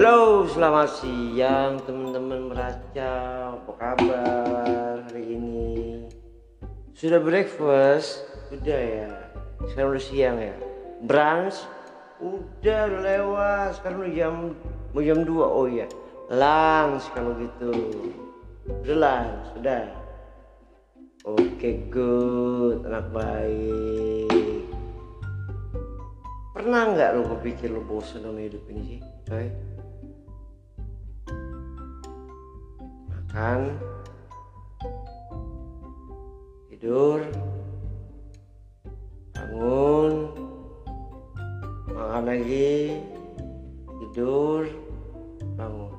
Halo, selamat siang teman-teman meraca. Apa kabar hari ini? Sudah breakfast? Udah ya. Sekarang udah siang ya. Brunch? Udah, lewat. Sekarang udah jam mau jam 2. Oh iya. Lunch kalau gitu. Udah lunch, sudah. Oke, good. Anak baik. Pernah nggak lo kepikir lo bosan sama hidup ini sih? Coy? Makan. Tidur. Bangun. Makan lagi. Tidur. Bangun.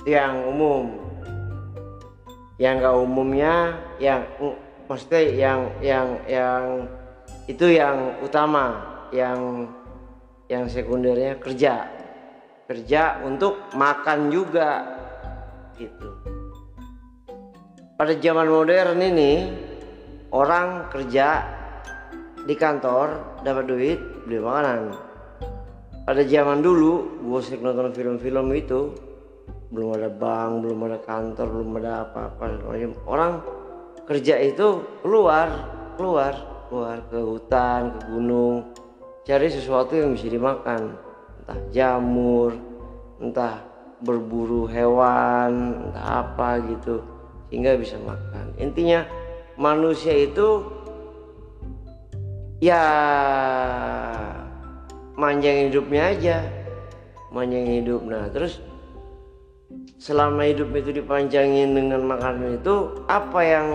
Itu yang umum. Yang gak umumnya yang maksudnya yang yang yang itu yang utama yang yang sekundernya kerja. Kerja untuk makan juga gitu. Pada zaman modern ini orang kerja di kantor dapat duit beli makanan. Pada zaman dulu gue sering nonton film-film itu belum ada bank, belum ada kantor, belum ada apa-apa. Orang kerja itu keluar, keluar, keluar ke hutan, ke gunung, cari sesuatu yang bisa dimakan, entah jamur, entah berburu hewan apa gitu sehingga bisa makan. Intinya manusia itu ya manjang hidupnya aja manjang hidup. Nah terus selama hidup itu dipanjangin dengan makanan itu apa yang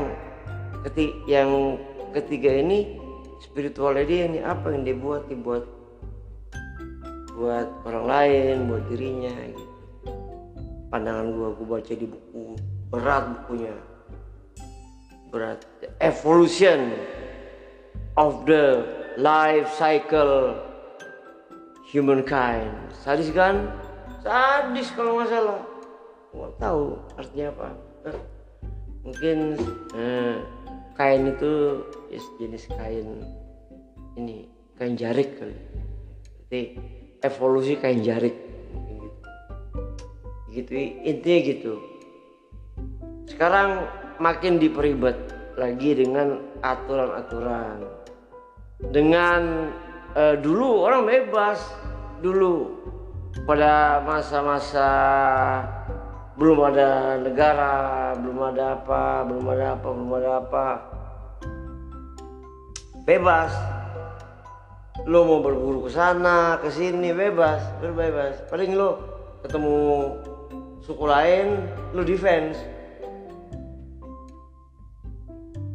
keti yang ketiga ini spiritualnya dia ini apa yang dia buat? Dibuat buat orang lain buat dirinya gitu pandangan gua gua baca di buku berat bukunya. Berat. The evolution of the life cycle humankind. Sadis kan? Sadis kalau nggak salah. Nggak tahu artinya apa. Mungkin eh, kain itu jenis kain ini kain jarik kali. Jadi evolusi kain jarik gitu intinya gitu. Sekarang makin diperibet lagi dengan aturan-aturan. Dengan uh, dulu orang bebas dulu. Pada masa-masa belum ada negara belum ada apa belum ada apa belum ada apa. Bebas. Lo mau berburu ke sana ke sini bebas berbebas. Paling lo ketemu suku lain lu defense.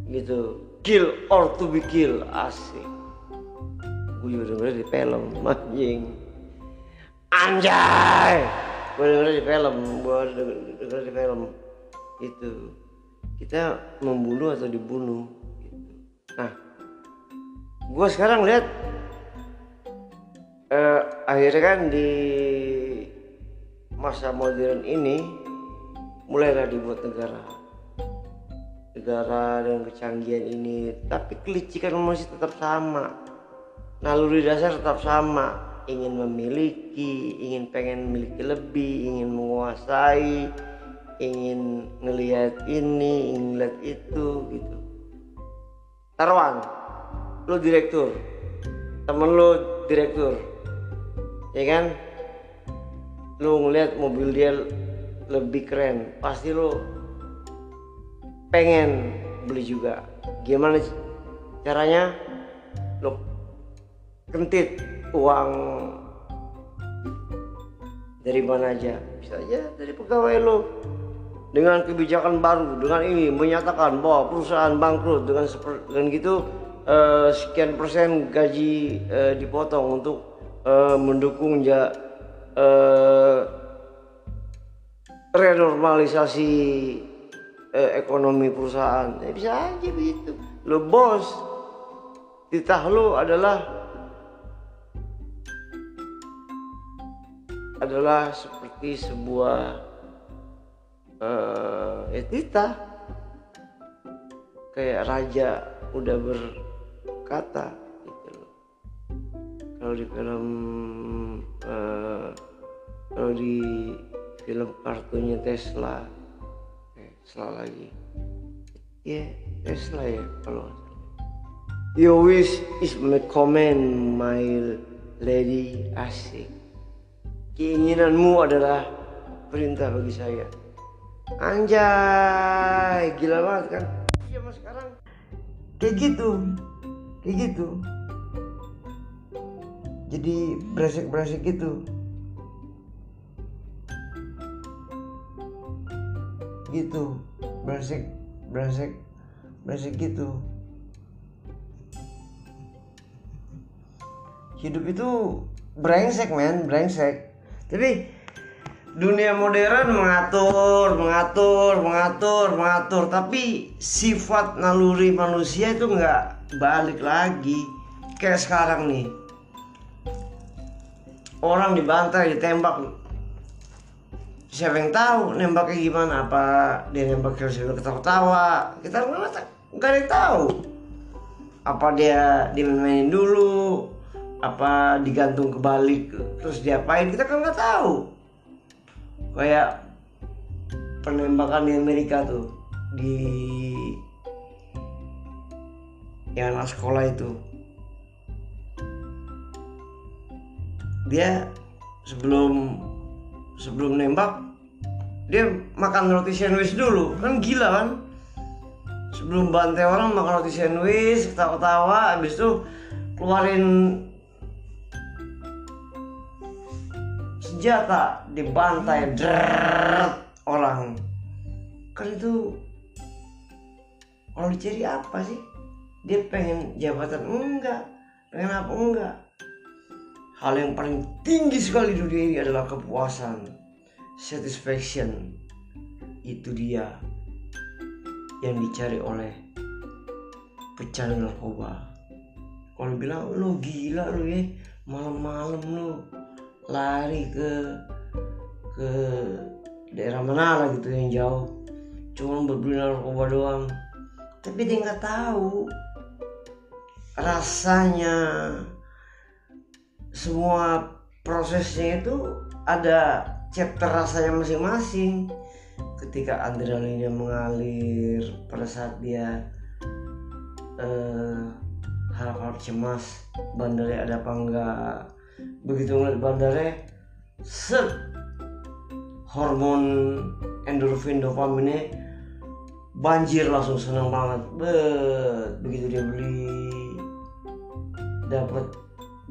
Gitu. Kill or to be kill asik. Gue juga denger di film anjing. Anjay! Gue denger di film gue denger di film. Itu kita membunuh atau dibunuh gitu. nah gue sekarang lihat eh, akhirnya kan di masa modern ini mulailah dibuat negara. Negara dengan kecanggihan ini tapi kelicikan masih tetap sama. Naluri dasar tetap sama. Ingin memiliki ingin pengen memiliki lebih ingin menguasai ingin ngelihat ini ingin lihat itu gitu. Taruhan lo direktur. Temen lo direktur. Ya kan lu ngeliat mobil dia lebih keren pasti lu pengen beli juga. Gimana caranya? Lu kentit uang dari mana aja? Bisa aja dari pegawai lo dengan kebijakan baru dengan ini menyatakan bahwa perusahaan bangkrut dengan dengan gitu eh, sekian persen gaji eh, dipotong untuk eh, mendukung ja, eh, renormalisasi eh, ekonomi perusahaan. Ya bisa aja begitu. Lo bos titah lo adalah adalah seperti sebuah eh, titah kayak raja udah berkata gitu kalau di film uh, di film kartunya Tesla. Eh, Tesla lagi. Ya yeah, Tesla ya kalau Your wish is my comment my lady. Asik. Keinginanmu adalah perintah bagi saya. Anjay gila banget kan? Iya mas sekarang. Kayak gitu. Kayak gitu. Jadi beresek-beresek gitu gitu. Beresek beresek beresek gitu. Hidup itu brengsek men brengsek. Tapi dunia modern mengatur mengatur mengatur mengatur. Tapi sifat naluri manusia itu nggak balik lagi. Kayak sekarang nih. Orang dibantai ditembak siapa yang tahu nembaknya gimana apa dia nembak sambil ketawa-tawa. Kita nggak nggak ada yang tahu. Apa dia dimainin dulu apa digantung kebalik terus diapain kita kan nggak tahu. Kayak penembakan di Amerika tuh di yang anak sekolah itu. Dia sebelum sebelum nembak dia makan roti sandwich dulu. Kan gila kan? Sebelum bantai orang makan roti sandwich ketawa-tawa habis itu keluarin senjata dibantai deret orang. Kan itu kalau dicari apa sih? Dia pengen jabatan? Enggak. Pengen apa? Enggak hal yang paling tinggi sekali di dunia ini adalah kepuasan satisfaction. Itu dia yang dicari oleh pecandu narkoba. Kalau bilang lu gila lu ya malam-malam lu lari ke ke daerah mana lah gitu yang jauh. Cuma berbeli narkoba doang. Tapi dia nggak tahu rasanya semua prosesnya itu ada chapter rasanya masing-masing. Ketika adrenalinnya mengalir pada saat dia uh, harap-harap cemas bandarnya ada apa enggak. Begitu ngeliat bandarnya set! Hormon endorfin dopaminnya banjir langsung senang banget. Bet, begitu dia beli dapat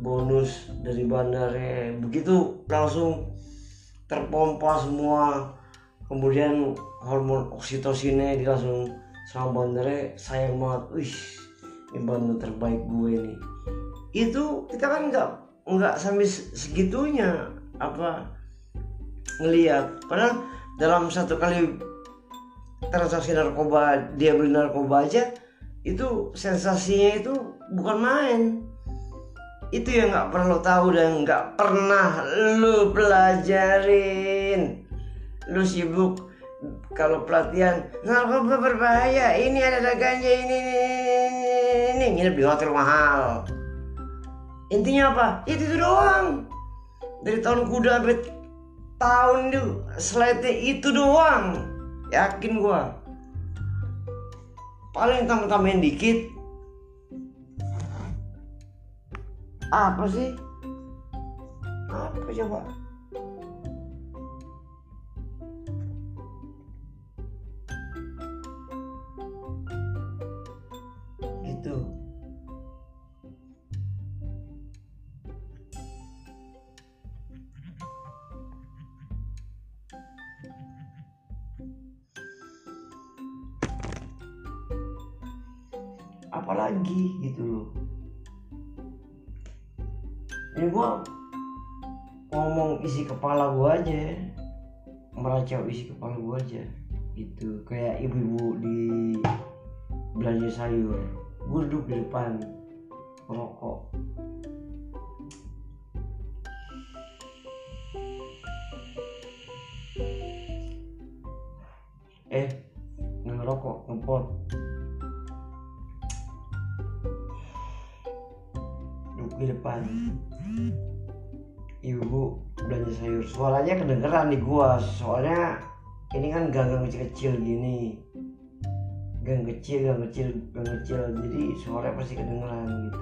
bonus dari bandarnya begitu langsung terpompa semua. Kemudian hormon oksitosinnya dia langsung sama bandarnya sayang banget. Wih ini bandar terbaik gue nih. Itu kita kan nggak nggak sampai segitunya apa ngelihat padahal dalam satu kali transaksi narkoba dia beli narkoba aja itu sensasinya itu bukan main itu yang nggak perlu tahu dan nggak pernah lu pelajarin. Lu sibuk kalau pelatihan narkoba berbahaya. Ini ada dagangnya ini ini ini nginep di hotel mahal. Intinya apa? Itu, itu doang. Dari tahun kuda sampai tahun itu slide itu doang. Yakin gua. Paling tambah-tambahin dikit apa sih? Apa coba? Gitu apalagi gitu loh ini gua ngomong isi kepala gua aja. Meracau isi kepala gua aja. Gitu. Kayak ibu-ibu di belanja sayur. Gua duduk di depan rokok suaranya kedengeran di gua. Soalnya ini kan gang-gang kecil-kecil gini. Gang kecil gang kecil gang kecil. Jadi suara pasti kedengeran gitu.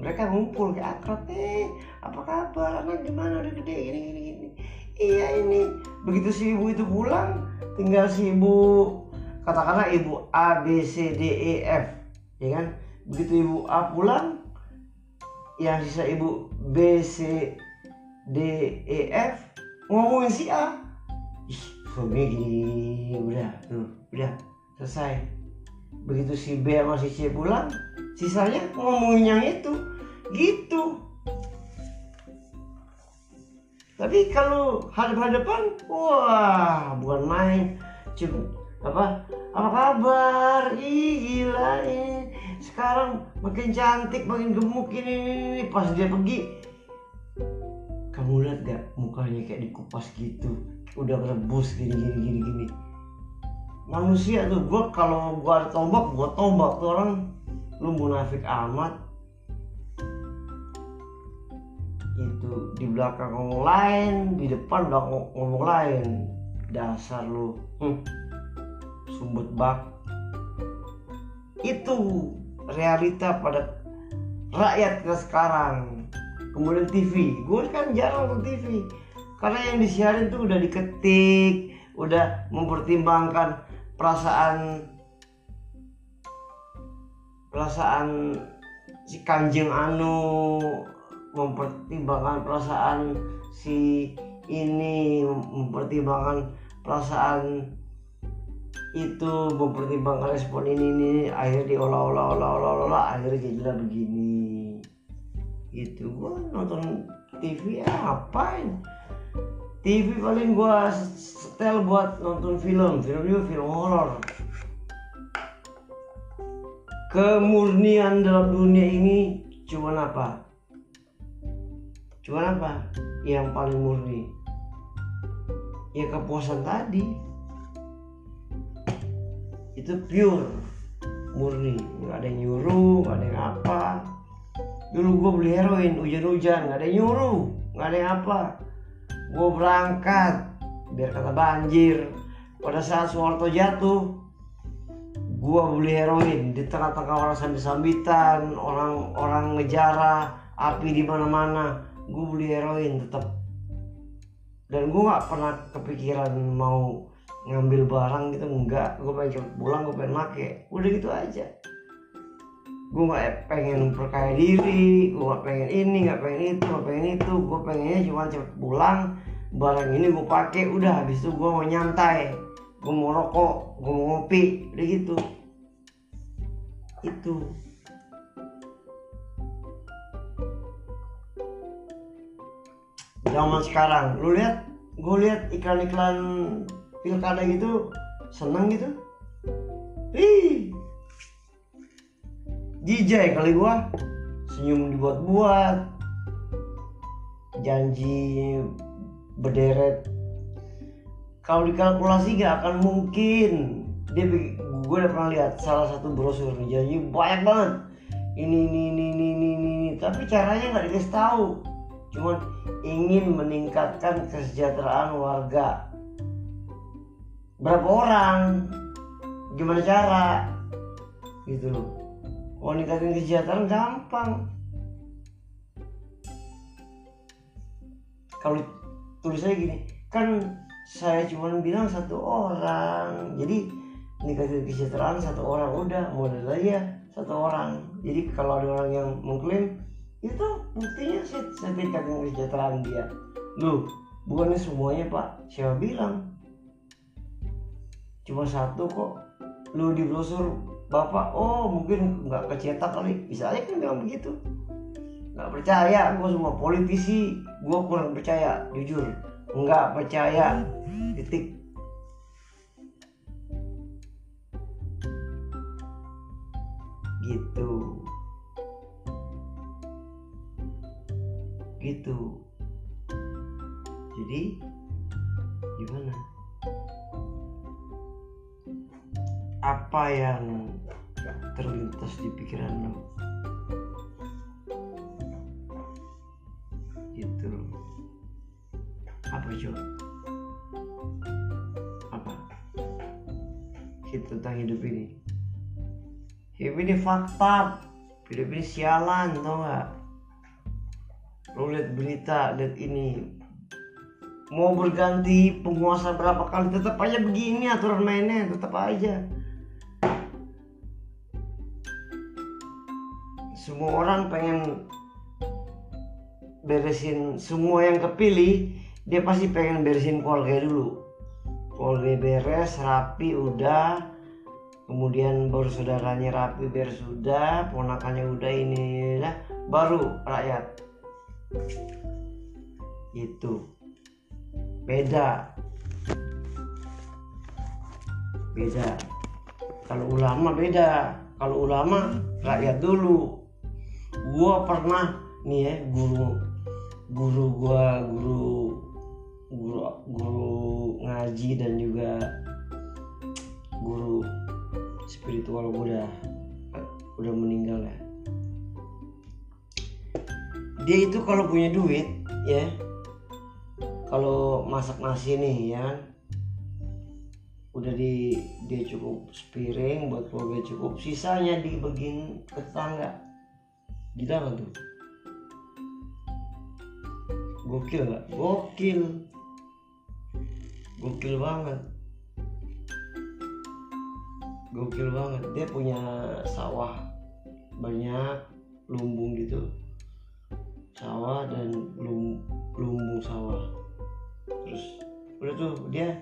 Mereka ngumpul kayak akrab eh apa kabar? Anak gimana? Udah gede gini gini gini. Iya ini begitu si ibu itu pulang tinggal si ibu katakanlah ibu A B C D E F ya kan? Begitu ibu A pulang yang sisa ibu B C D E F ngomongin si A. Ih suaminya gini, udah tuh udah selesai. Begitu si B sama si C pulang sisanya ngomongin yang itu. Gitu. Tapi kalau hadap-hadapan wah bukan main. Cuma apa apa kabar? Ih gila ini. Sekarang makin cantik makin gemuk ini, ini. pas dia pergi lihat gak mukanya kayak dikupas gitu? Udah rebus gini gini gini gini. Manusia tuh gua kalau ada tombak gua tombak tuh orang. Lu munafik amat. Itu di belakang ngomong lain di depan udah ngomong lain. Dasar lu. Hmm. sumbut bak. Itu realita pada rakyat sekarang kemudian TV gue kan jarang nonton TV karena yang disiarin tuh udah diketik udah mempertimbangkan perasaan perasaan si kanjeng anu mempertimbangkan perasaan si ini mempertimbangkan perasaan itu mempertimbangkan respon ini ini akhirnya diolah-olah olah-olah olah akhirnya jadilah begini itu gua nonton TV ya TV paling gua setel buat nonton film film juga film horor. Kemurnian dalam dunia ini cuma apa? Cuma apa? Yang paling murni. Ya kepuasan tadi. Itu pure murni. Nggak ada yang nyuruh nggak ada yang apa dulu gue beli heroin hujan-hujan nggak ada yang nyuruh nggak ada yang apa. Gue berangkat biar kata banjir. Pada saat Soeharto jatuh gue beli heroin di tengah-tengah orang sambil-sambitan orang orang ngejara api di mana-mana. Gue beli heroin tetap dan gue nggak pernah kepikiran mau ngambil barang gitu enggak gue pengen pulang gue pengen make. Udah gitu aja gue nggak pengen perkaya diri gue nggak pengen ini nggak pengen itu nggak pengen itu. Gue pengennya cuma cepet pulang barang ini gue pakai udah habis itu gue mau nyantai. Gue mau rokok gue mau ngopi udah gitu. Itu. Zaman sekarang lu lihat gue lihat iklan-iklan pilkada gitu seneng gitu. Ih jijai kali gua. Senyum dibuat-buat. Janji berderet. Kalau dikalkulasi gak akan mungkin. Dia gue udah pernah lihat salah satu brosur. Janji banyak banget. Ini ini ini ini ini, ini. tapi caranya nggak dikasih tahu. Cuman ingin meningkatkan kesejahteraan warga. Berapa orang? Gimana cara? Gitu loh mau ningkatin kesejahteraan gampang. Kalau tulisannya gini kan saya cuma bilang satu orang. Jadi ningkatin kesejahteraan satu orang udah modal aja satu orang. Jadi kalau ada orang yang mengklaim itu buktinya sih sertifikat kesejahteraan dia. Lu bukannya semuanya pak? Siapa bilang? Cuma satu kok. Lu di brosur bapak oh mungkin nggak kecetak kali. Bisa aja kan bilang begitu. Nggak percaya gue semua politisi gue kurang percaya. Jujur nggak percaya. Titik. Gitu. Gitu. Jadi gimana apa yang terlintas di pikiran lo itu apa coba apa? Hit tentang hidup ini. Hidup ini fakta. Hidup ini sialan tau gak lo lihat berita lihat ini. Mau berganti penguasa berapa kali tetap aja begini aturan mainnya tetap aja semua orang pengen beresin semua yang kepilih dia pasti pengen beresin keluarga dulu. Keluarga beres rapi udah. Kemudian baru saudaranya rapi beres sudah ponakannya udah ini udah baru rakyat. Itu beda. Beda. Kalau ulama beda. Kalau ulama rakyat dulu gua pernah nih ya guru guru gua guru guru guru ngaji dan juga guru spiritual gua udah udah meninggal ya. Dia itu kalau punya duit ya kalau masak nasi nih ya udah di dia cukup sepiring buat keluarga cukup sisanya dibagiin ke tetangga gila kan tuh? Gokil gak gokil. Gokil banget. Gokil banget. Dia punya sawah banyak lumbung gitu. Sawah dan lum, lumbung sawah. Terus udah tuh dia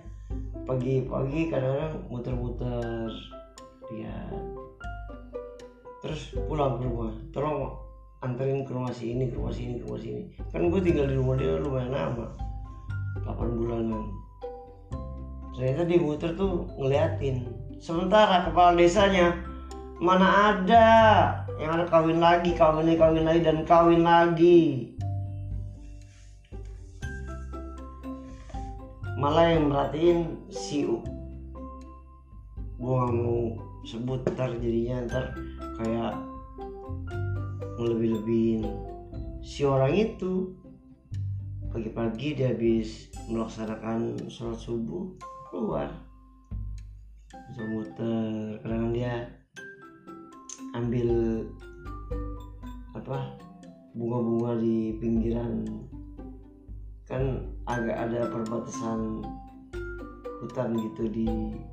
pagi-pagi kadang-kadang muter-muter dia terus pulang ke rumah. Tolong anterin ke rumah si ini ke rumah si ini ke rumah si ini kan gue tinggal di rumah dia lumayan lama 8 bulanan. Ternyata dia muter tuh ngeliatin. Sementara kepala desanya mana ada yang ada kawin lagi kawin lagi kawin lagi dan kawin lagi. Malah yang merhatiin si U. Gak mau sebut ntar jadinya ntar kayak ngelebih-lebihin si orang itu pagi-pagi dia habis melaksanakan sholat subuh keluar. Bisa muter kadang dia ambil apa bunga-bunga di pinggiran. Kan agak ada perbatasan hutan gitu di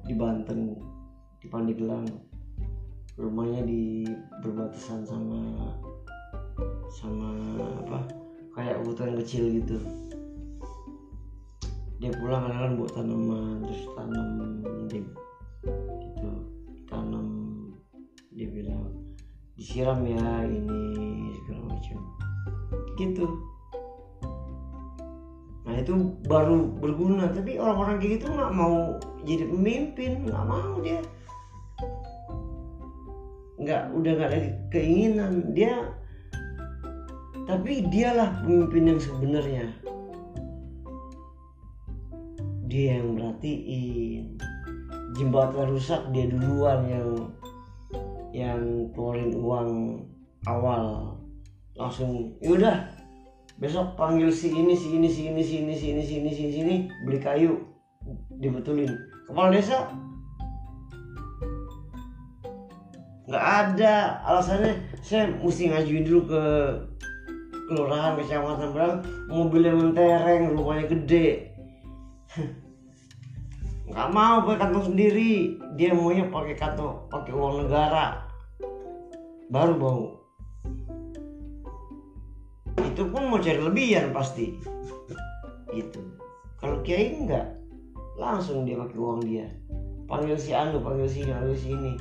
di Banten di Pandeglang. Rumahnya di berbatasan sama sama apa kayak hutan kecil gitu. Dia pulang kadang buat tanaman terus tanam di gitu tanam dia bilang disiram ya ini segala macam. Gitu. Nah itu baru berguna tapi orang-orang kayak gitu nggak mau jadi pemimpin nggak mau dia. Nggak udah nggak ada keinginan. Dia tapi dialah pemimpin yang sebenarnya. Dia yang merhatiin. Jembatan rusak dia duluan yang yang keluarin uang awal. Langsung yaudah besok panggil si ini si ini si ini si ini si ini si ini si ini, si ini beli kayu. Dibetulin. Kepala desa? Nggak ada. Alasannya saya mesti ngajuin dulu ke kelurahan kecamatan berapa mobilnya mentereng rumahnya gede. Nggak mau pakai kantong sendiri. Dia maunya pakai kantong pakai uang negara. Baru mau itu pun mau cari lebihan pasti. Gitu. Kalau kiai enggak langsung dia pakai uang dia. Panggil si anu panggil si panggil si ini.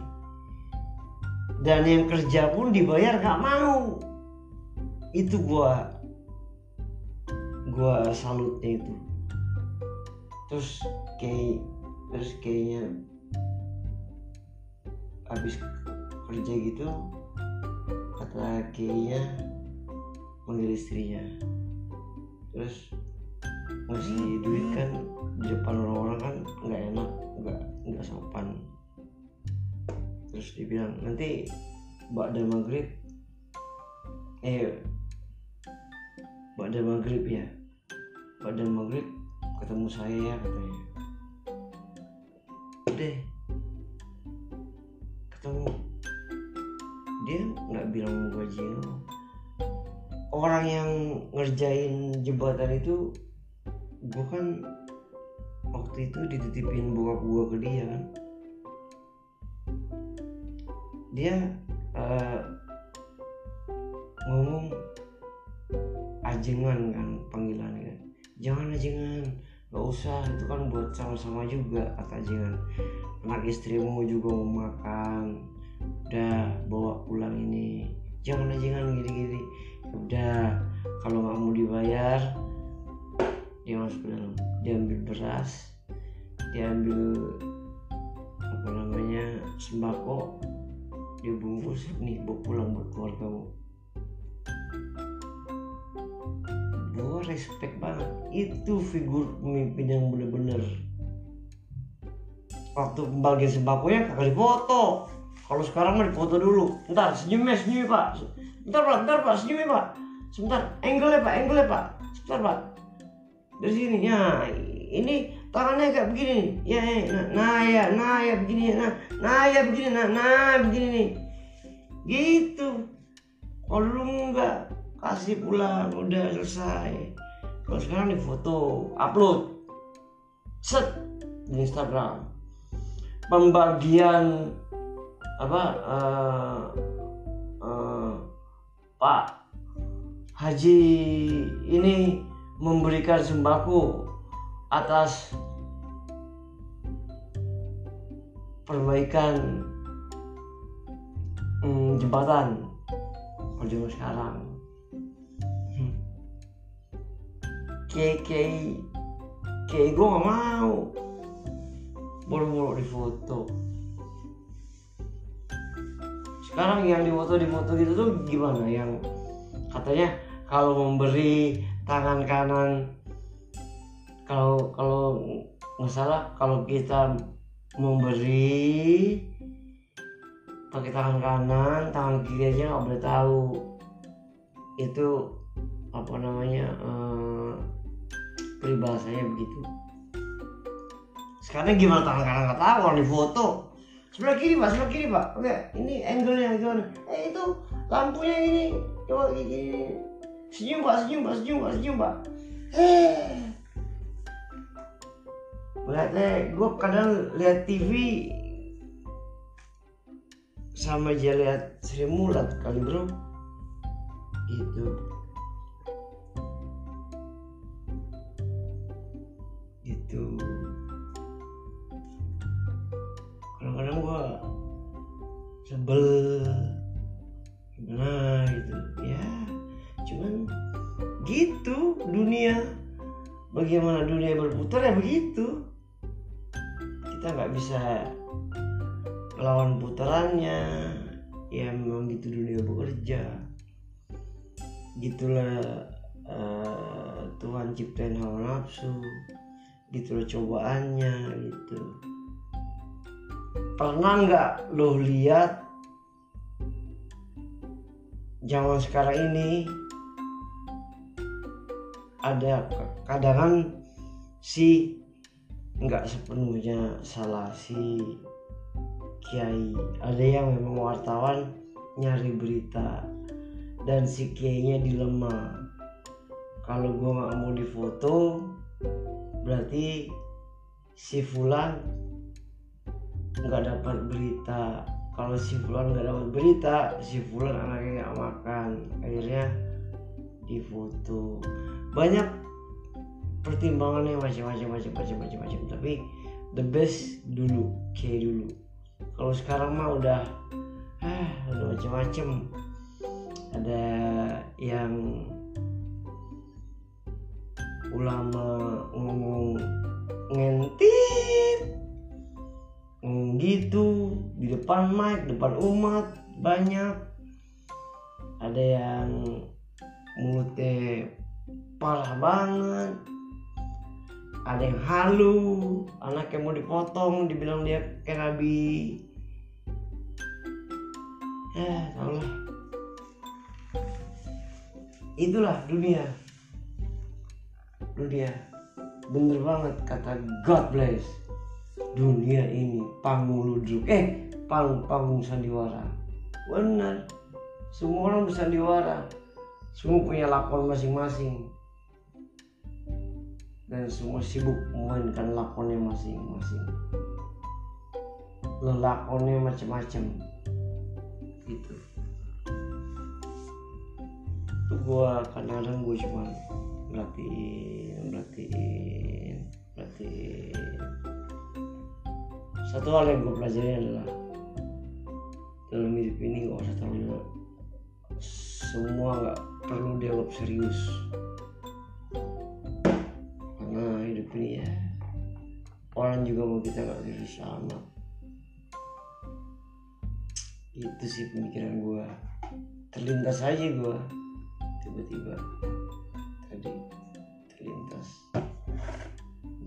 Dan yang kerja pun dibayar nggak mau itu gua gua salutnya itu. Terus kayak terus kayaknya habis kerja gitu kata kayaknya manggil istrinya. Terus ngasih duit kan di depan orang-orang kan nggak enak nggak nggak sopan. Terus dibilang nanti mbak dan maghrib. Eh pada maghrib ya. Pada maghrib ketemu saya katanya. Deh ketemu. Dia nggak bilang mau gaji orang yang ngerjain jembatan itu gue kan waktu itu dititipin bokap gue ke dia kan. Dia uh, ngomong ajengan kan panggilannya kan. Jangan ajengan gak usah. Itu kan buat sama-sama juga kata ajengan. Anak istrimu juga mau makan. Udah bawa pulang ini. Jangan ajengan gini-gini. Udah kalau nggak mau dibayar dia masuk ke dalam. Dia ambil beras dia ambil apa namanya sembako dia bungkus. Nih bawa pulang buat keluargamu gue respect banget. Itu figur pemimpin yang bener-bener waktu pembagian sembakonya kagak foto kalau sekarang mah foto dulu. Ntar senyumnya senyum pak. Ntar pak ntar pak senyum pak. Sebentar angle pak angle pak. Sebentar pak. Dari sini ya ini tangannya kayak begini ya, ya nah, nah ya nah ya begini ya. Nah nah ya begini nah nah begini nih. Gitu. Kalau lu nggak kasih pulang udah selesai. Kalau sekarang di foto upload. Set di Instagram. Pembagian apa uh, uh, Pak Haji ini memberikan sembako atas perbaikan hmm, jembatan. Kalau sekarang kayak kayak kayak gue gak mau. Buru-buru di foto. Sekarang yang di foto di foto gitu tuh gimana? Yang katanya kalau memberi tangan kanan kalau kalau nggak salah kalau kita memberi pakai tangan kanan tangan kiri aja nggak boleh tahu. Itu apa namanya uh, peribahasanya begitu. Sekarang gimana tangan kanan nggak tahu kalau di foto. Sebelah kiri pak. Sebelah kiri pak. Oke ini angle-nya gimana? Eh itu lampunya ini. Coba gini. Senyum pak. Senyum pak. Senyum pak. Senyum pak. Eh. Lihat deh gue kadang lihat TV sama aja lihat Sri Mulat kali bro. Gitu kadang-kadang gua sebel gimana gitu. Ya cuman gitu dunia. Bagaimana dunia berputar ya begitu. Kita nggak bisa lawan putarannya. Ya memang gitu dunia bekerja. Gitulah uh, Tuhan ciptain hawa nafsu. Gitu loh cobaannya gitu pernah nggak lo lihat zaman sekarang ini ada kadang si nggak sepenuhnya salah si kiai. Ada yang memang wartawan nyari berita dan si kiainya dilema. Kalau gue nggak mau difoto berarti si Fulan nggak dapat berita. Kalau si Fulan nggak dapat berita si Fulan anaknya nggak makan. Akhirnya difoto. Banyak pertimbangannya macam-macam macam-macam macam-macam tapi the best dulu kayak dulu. Kalau sekarang mah udah ah udah macam-macam. Ada yang ulama ngomong ngentit gitu. Di depan mic depan umat banyak. Ada yang mulutnya parah banget. Ada yang halu anak yang mau dipotong dibilang dia kayak nabi. Ya tau lah itulah dunia. Dunia. Bener banget kata God bless dunia ini panggung ludruk eh panggung panggung sandiwara. Bener semua orang bersandiwara semua punya lakon masing-masing. Dan semua sibuk memainkan lakonnya masing-masing. Lelakonnya macam-macam. Gitu. Itu gua kadang-kadang gua cuma berartiin berartiin berartiin satu hal yang gue pelajari adalah dalam hidup ini gak usah terlalu semua nggak perlu dianggap serius. Karena hidup ini ya orang juga mau kita nggak serius amat itu sih pemikiran gue terlintas aja gue tiba-tiba tadi terlintas.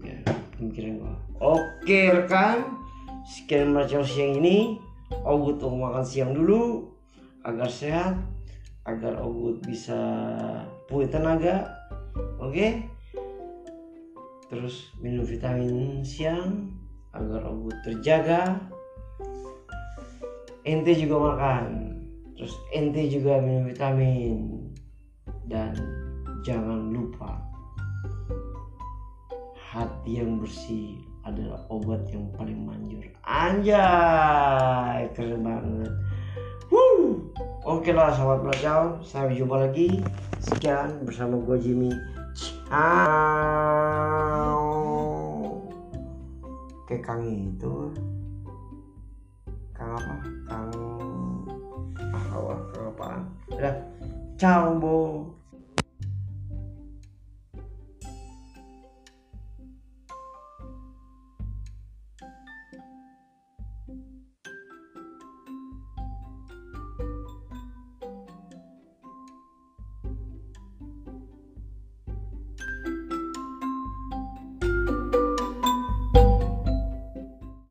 Ya pemikiran gue oke rekan sekian macam siang ini. Ogut mau makan siang dulu agar sehat agar Ogut bisa pulih tenaga oke? Terus minum vitamin siang agar Ogut terjaga. Ente juga makan. Terus ente juga minum vitamin. Dan jangan lupa hati yang bersih adalah obat yang paling manjur. Anjay keren banget. Woo. oke lah sahabat belajar. Sampai jumpa lagi. Sekian bersama gue Jimmy. Ciao. Kayak kang itu. Kang apa? Kang ah kang apaan? Udah. Ciao bo